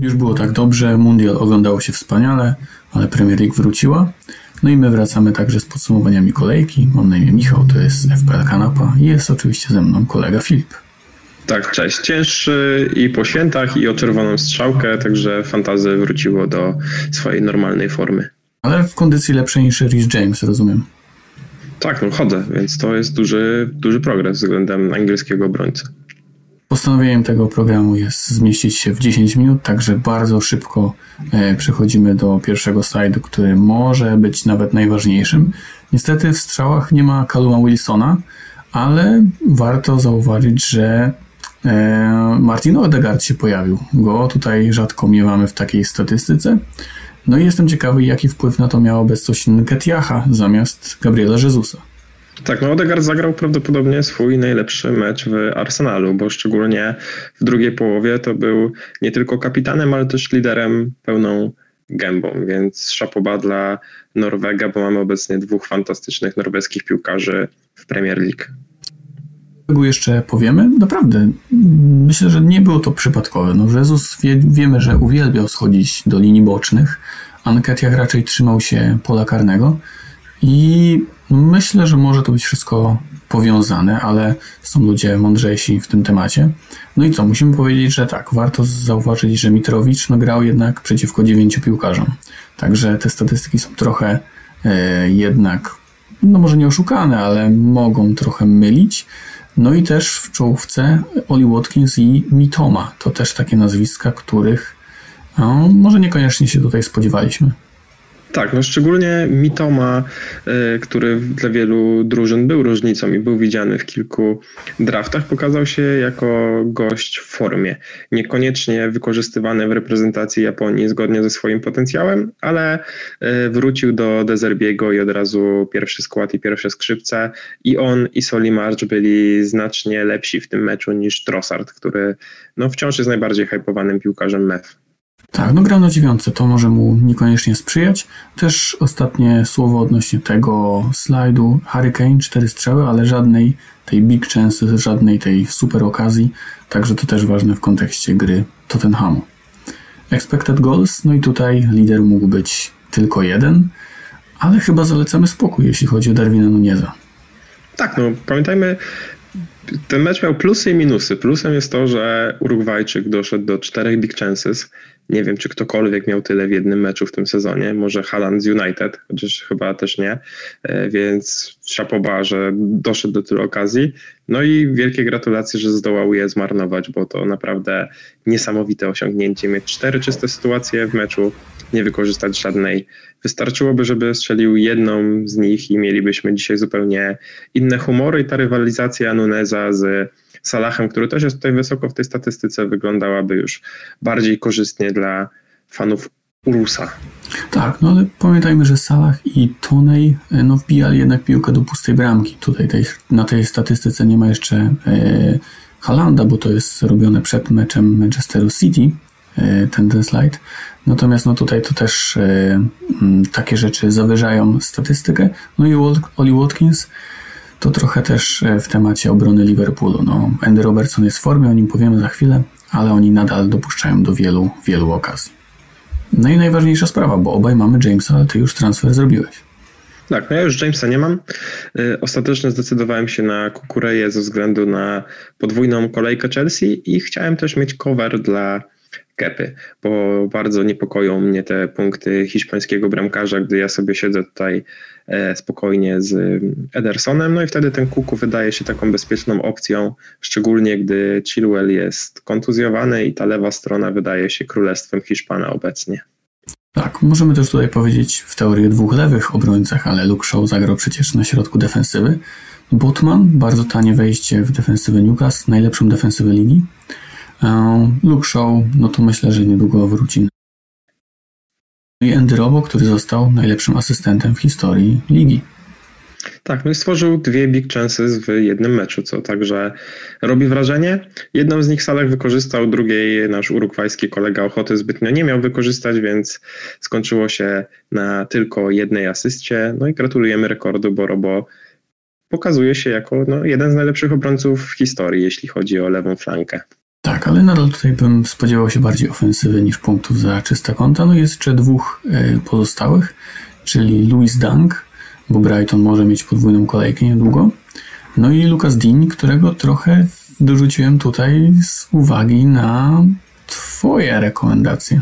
Już było tak dobrze, Mundial oglądało się wspaniale, ale Premier League wróciła. No i my wracamy także z podsumowaniami kolejki. Mam na imię Michał, to jest FPL Kanapa i jest oczywiście ze mną kolega Filip. Tak, cześć. Cięższy i po świętach, i o czerwoną strzałkę, także fantazy wróciło do swojej normalnej formy. Ale w kondycji lepszej niż Rhys James, rozumiem. Tak, no chodzę, więc to jest duży, duży progres względem angielskiego obrońcy. Postanowieniem tego programu jest zmieścić się w 10 minut, także bardzo szybko e, przechodzimy do pierwszego slajdu, który może być nawet najważniejszym. Niestety w strzałach nie ma Caluma Wilsona, ale warto zauważyć, że e, Martin Odegaard się pojawił. Go tutaj rzadko miewamy w takiej statystyce. No i jestem ciekawy, jaki wpływ na to miała obecność Nketiaha zamiast Gabriela Jezusa. Tak, no Odegaard zagrał prawdopodobnie swój najlepszy mecz w Arsenalu, bo szczególnie w drugiej połowie to był nie tylko kapitanem, ale też liderem pełną gębą, więc szapoba dla Norwega, bo mamy obecnie dwóch fantastycznych norweskich piłkarzy w Premier League. Czego jeszcze powiemy? Naprawdę, myślę, że nie było to przypadkowe. No, Jezus wie, wiemy, że uwielbiał schodzić do linii bocznych, a Nketiah raczej trzymał się pola karnego i myślę, że może to być wszystko powiązane, ale są ludzie mądrzejsi w tym temacie. No i co, musimy powiedzieć, że tak, warto zauważyć, że Mitrowicz no, grał jednak przeciwko dziewięciu piłkarzom. Także te statystyki są trochę e, jednak, no może nie oszukane, ale mogą trochę mylić. No i też w czołówce Oli Watkins i Mitoma. To też takie nazwiska, których no, może niekoniecznie się tutaj spodziewaliśmy. Tak, no szczególnie Mitoma, y, który dla wielu drużyn był różnicą i był widziany w kilku draftach, pokazał się jako gość w formie. Niekoniecznie wykorzystywany w reprezentacji Japonii zgodnie ze swoim potencjałem, ale y, wrócił do Dezerbiego i od razu pierwszy skład i pierwsze skrzypce. I on i Soli March byli znacznie lepsi w tym meczu niż Trossard, który no, wciąż jest najbardziej hypowanym piłkarzem MEF. Tak, no grał na dziewiątce, to może mu niekoniecznie sprzyjać. Też ostatnie słowo odnośnie tego slajdu. Hurricane, cztery strzały, ale żadnej tej big chance, żadnej tej super okazji. Także to też ważne w kontekście gry Tottenhamu. Expected goals, no i tutaj lider mógł być tylko jeden, ale chyba zalecamy spokój, jeśli chodzi o Darwina Nuneza. Tak, no pamiętajmy, ten mecz miał plusy i minusy. Plusem jest to, że Urugwajczyk doszedł do czterech big chances. Nie wiem, czy ktokolwiek miał tyle w jednym meczu w tym sezonie. Może Haaland z United, chociaż chyba też nie. E, więc szapoba, że doszedł do tylu okazji. No i wielkie gratulacje, że zdołał je zmarnować, bo to naprawdę niesamowite osiągnięcie. Mieć cztery czyste sytuacje w meczu, nie wykorzystać żadnej. Wystarczyłoby, żeby strzelił jedną z nich i mielibyśmy dzisiaj zupełnie inne humory i ta rywalizacja Nuneza z Salahem, który też jest tutaj wysoko w tej statystyce, wyglądałaby już bardziej korzystnie dla fanów Urusa. Tak, no ale pamiętajmy, że Salah i Tonej no, wbijali jednak piłkę do pustej bramki. Tutaj tej, na tej statystyce nie ma jeszcze e, Halanda, bo to jest robione przed meczem Manchesteru City, e, ten, ten slajd. Natomiast no tutaj to też e, takie rzeczy zawyżają statystykę. No i Oli Watkins to trochę też e, w temacie obrony Liverpoolu. No, Andy Robertson jest w formie, o nim powiemy za chwilę, ale oni nadal dopuszczają do wielu, wielu okazji. No i najważniejsza sprawa, bo obaj mamy Jamesa, ale ty już transfer zrobiłeś. Tak, no ja już Jamesa nie mam. E, ostatecznie zdecydowałem się na Kukureję ze względu na podwójną kolejkę Chelsea i chciałem też mieć cover dla Kepy, bo bardzo niepokoją mnie te punkty hiszpańskiego bramkarza, gdy ja sobie siedzę tutaj e, spokojnie z Edersonem, no i wtedy ten Kuku wydaje się taką bezpieczną opcją, szczególnie gdy Chilwell jest kontuzjowany i ta lewa strona wydaje się królestwem Hiszpana obecnie. Tak, możemy też tutaj powiedzieć w teorii dwóch lewych obrońcach, ale Luke Shaw zagrał przecież na środku defensywy. Botman, bardzo tanie wejście w defensywę Newcastle, najlepszą defensywę ligi. Luke Shaw, no to myślę, że niedługo wróci. No I Andy Robo, który został najlepszym asystentem w historii ligi. Tak, no i stworzył dwie big chances w jednym meczu, co także robi wrażenie. Jedną z nich Salah wykorzystał, drugiej nasz urugwajski kolega ochoty zbytnio nie miał wykorzystać, więc skończyło się na tylko jednej asyście. No i gratulujemy rekordu, bo Robo pokazuje się jako no, jeden z najlepszych obrońców w historii, jeśli chodzi o lewą flankę. Tak, ale nadal tutaj bym spodziewał się bardziej ofensywy niż punktów za czysta konta. No jest jeszcze dwóch y, pozostałych, czyli Louis Dunk, bo Brighton może mieć podwójną kolejkę niedługo. No i Lucas Dean, którego trochę dorzuciłem tutaj z uwagi na Twoje rekomendacje.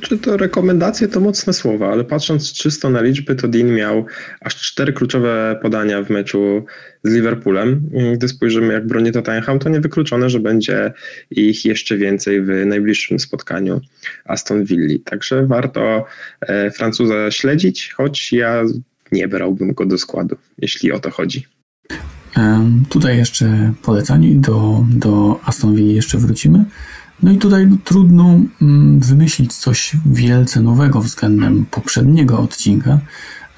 Czy to rekomendacje to mocne słowa, ale patrząc czysto na liczby, to Dean miał aż cztery kluczowe podania w meczu z Liverpoolem. Gdy spojrzymy, jak broni Tottenham, to niewykluczone, że będzie ich jeszcze więcej w najbliższym spotkaniu Aston Villa. Także warto e, Francuza śledzić, choć ja nie brałbym go do składu, jeśli o to chodzi. Tutaj jeszcze polecanie do, do Aston Villa jeszcze wrócimy. No i tutaj no, trudno mm, wymyślić coś wielce nowego względem poprzedniego odcinka.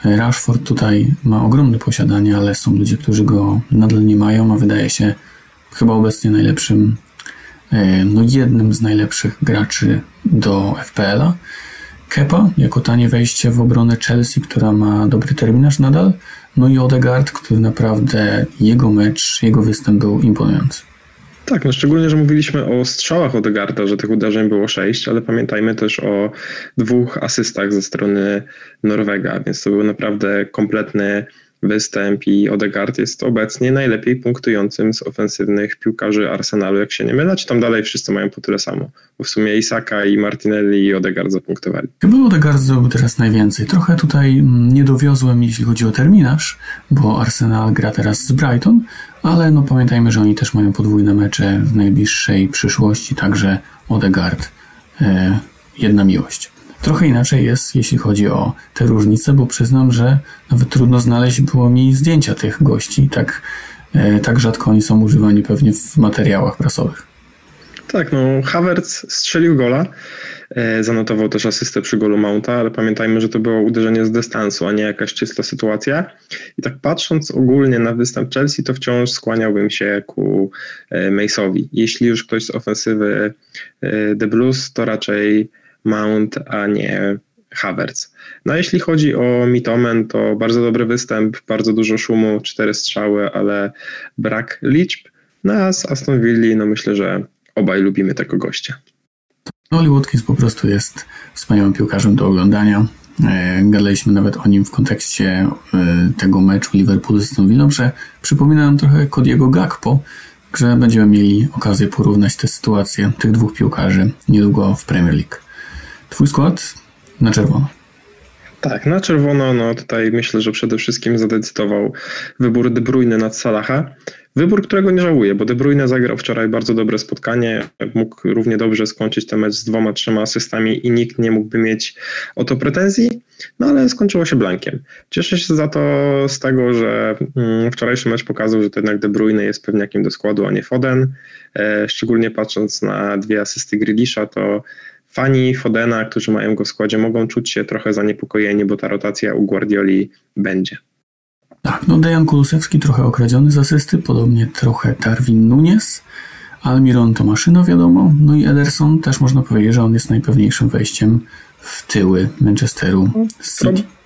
Rashford tutaj ma ogromne posiadanie, ale są ludzie, którzy go nadal nie mają, a wydaje się chyba obecnie najlepszym, e, no jednym z najlepszych graczy do FPL-a. Kepa jako tanie wejście w obronę Chelsea, która ma dobry terminarz nadal. No i Odegaard, który naprawdę jego mecz, jego występ był imponujący. Tak, no szczególnie, że mówiliśmy o strzałach Odegarda, że tych uderzeń było sześć, ale pamiętajmy też o dwóch asystach ze strony Norwega, więc to był naprawdę kompletny występ i Odegaard jest obecnie najlepiej punktującym z ofensywnych piłkarzy Arsenalu, jak się nie mylę, czy tam dalej wszyscy mają po tyle samo? Bo w sumie Isaka i Martinelli i Odegaard zapunktowali. Chyba Odegaard zrobił teraz najwięcej. Trochę tutaj mm, nie dowiozłem, jeśli chodzi o terminarz, bo Arsenal gra teraz z Brighton, ale no pamiętajmy, że oni też mają podwójne mecze w najbliższej przyszłości, także Odegaard e, jedna miłość. Trochę inaczej jest, jeśli chodzi o te różnice, bo przyznam, że nawet trudno znaleźć było mi zdjęcia tych gości. Tak, e, tak rzadko oni są używani pewnie w materiałach prasowych. Tak, no Havertz strzelił gola, e, zanotował też asystę przy golu Mounta, ale pamiętajmy, że to było uderzenie z dystansu, a nie jakaś czysta sytuacja. I tak patrząc ogólnie na występ Chelsea, to wciąż skłaniałbym się ku e, Mace'owi. Jeśli już ktoś z ofensywy The Blues, to raczej Mount, a nie Havertz. No a jeśli chodzi o Mitomen, to bardzo dobry występ, bardzo dużo szumu, cztery strzały, ale brak liczb. No a z Aston Villa, no myślę, że obaj lubimy tego gościa. Oli Watkins po prostu jest wspaniałym piłkarzem do oglądania. E, gadaliśmy nawet o nim w kontekście e, tego meczu Liverpoolu z Aston Villą, że przypomina nam trochę Kodiego Gakpo, że będziemy mieli okazję porównać te sytuacje tych dwóch piłkarzy niedługo w Premier League. Twój skład na czerwono. Tak, na czerwono, no tutaj myślę, że przede wszystkim zadecydował wybór De Bruyne nad Salaha. Wybór, którego nie żałuję, bo De Bruyne zagrał wczoraj bardzo dobre spotkanie, mógł równie dobrze skończyć ten mecz z dwoma, trzema asystami i nikt nie mógłby mieć o to pretensji, no ale skończyło się blankiem. Cieszę się za to z tego, że mm, wczorajszy mecz pokazał, że to jednak De Bruyne jest pewniakiem do składu, a nie Foden. E, szczególnie patrząc na dwie asysty Grilisza, to fani Fodena, którzy mają go w składzie, mogą czuć się trochę zaniepokojeni, bo ta rotacja u Guardioli będzie. Tak, no Dejan Kulusewski trochę okradziony z asysty, podobnie trochę Darwin Nunes, Almiron Tomaszyno wiadomo, no i Ederson też można powiedzieć, że on jest najpewniejszym wejściem w tyły Manchesteru City.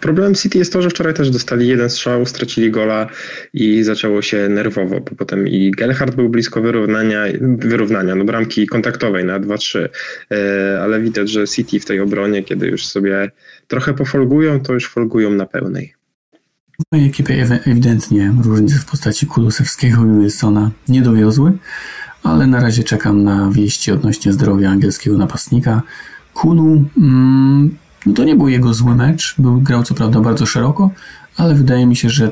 Problemem City jest to, że wczoraj też dostali jeden strzał, stracili gola i zaczęło się nerwowo, bo potem i Gelhardt był blisko wyrównania, wyrównania no bramki kontaktowej na 2-3, e, ale widać, że City w tej obronie, kiedy już sobie trochę pofolgują, to już folgują na pełnej. W mojej ekipie ewidentnie różnice w postaci Kulusewskiego i Wilsona nie dowiozły, ale na razie czekam na wieści odnośnie zdrowia angielskiego napastnika. Kulu mm, no to nie był jego zły mecz, był, grał co prawda bardzo szeroko, ale wydaje mi się, że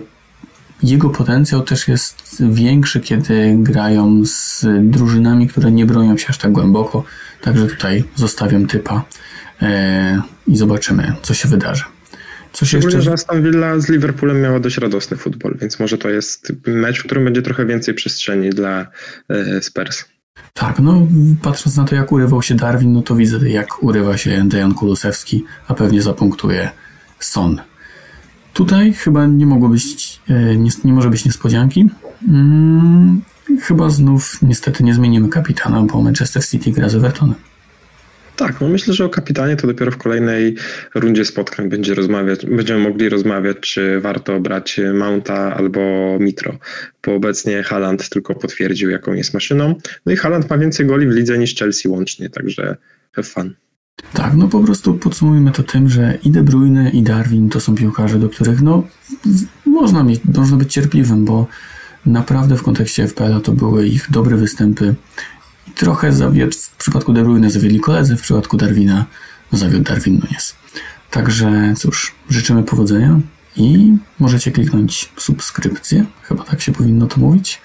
jego potencjał też jest większy, kiedy grają z drużynami, które nie bronią się aż tak głęboko. Także tutaj zostawiam typa e, i zobaczymy, co się wydarzy. Coś Szczególnie, jeszcze... że Aston Villa z Liverpoolem miała dość radosny futbol, więc może to jest mecz, w którym będzie trochę więcej przestrzeni dla e, Spurs. Tak, no patrząc na to, jak urywał się Darwin, no to widzę, jak urywa się Dejan Kulusewski, a pewnie zapunktuje Son. Tutaj chyba nie mogło być, e, nie, nie może być niespodzianki. Hmm, chyba znów niestety nie zmienimy kapitana, bo Manchester City gra z Evertonem. Tak, no myślę, że o kapitanie to dopiero w kolejnej rundzie spotkań będzie rozmawiać, będziemy mogli rozmawiać, czy warto brać Mounta albo Mitro, bo obecnie Haaland tylko potwierdził, jaką jest maszyną. No i Haaland ma więcej goli w lidze niż Chelsea łącznie, także have fun. Tak, no po prostu podsumujmy to tym, że i De Bruyne i Darwin to są piłkarze, do których no można, mieć, można być cierpliwym, bo naprawdę w kontekście FPL to były ich dobre występy trochę zawiódł, w przypadku De Bruyne zawiedli koledzy, w przypadku Darwina zawiódł Darwin Nunes. Także cóż, życzymy powodzenia i możecie kliknąć subskrypcję, chyba tak się powinno to mówić.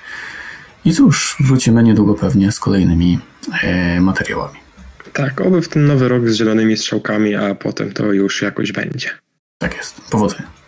I cóż, wrócimy niedługo pewnie z kolejnymi e, materiałami. Tak, oby w ten nowy rok z zielonymi strzałkami, a potem to już jakoś będzie. Tak jest. Powodzenia.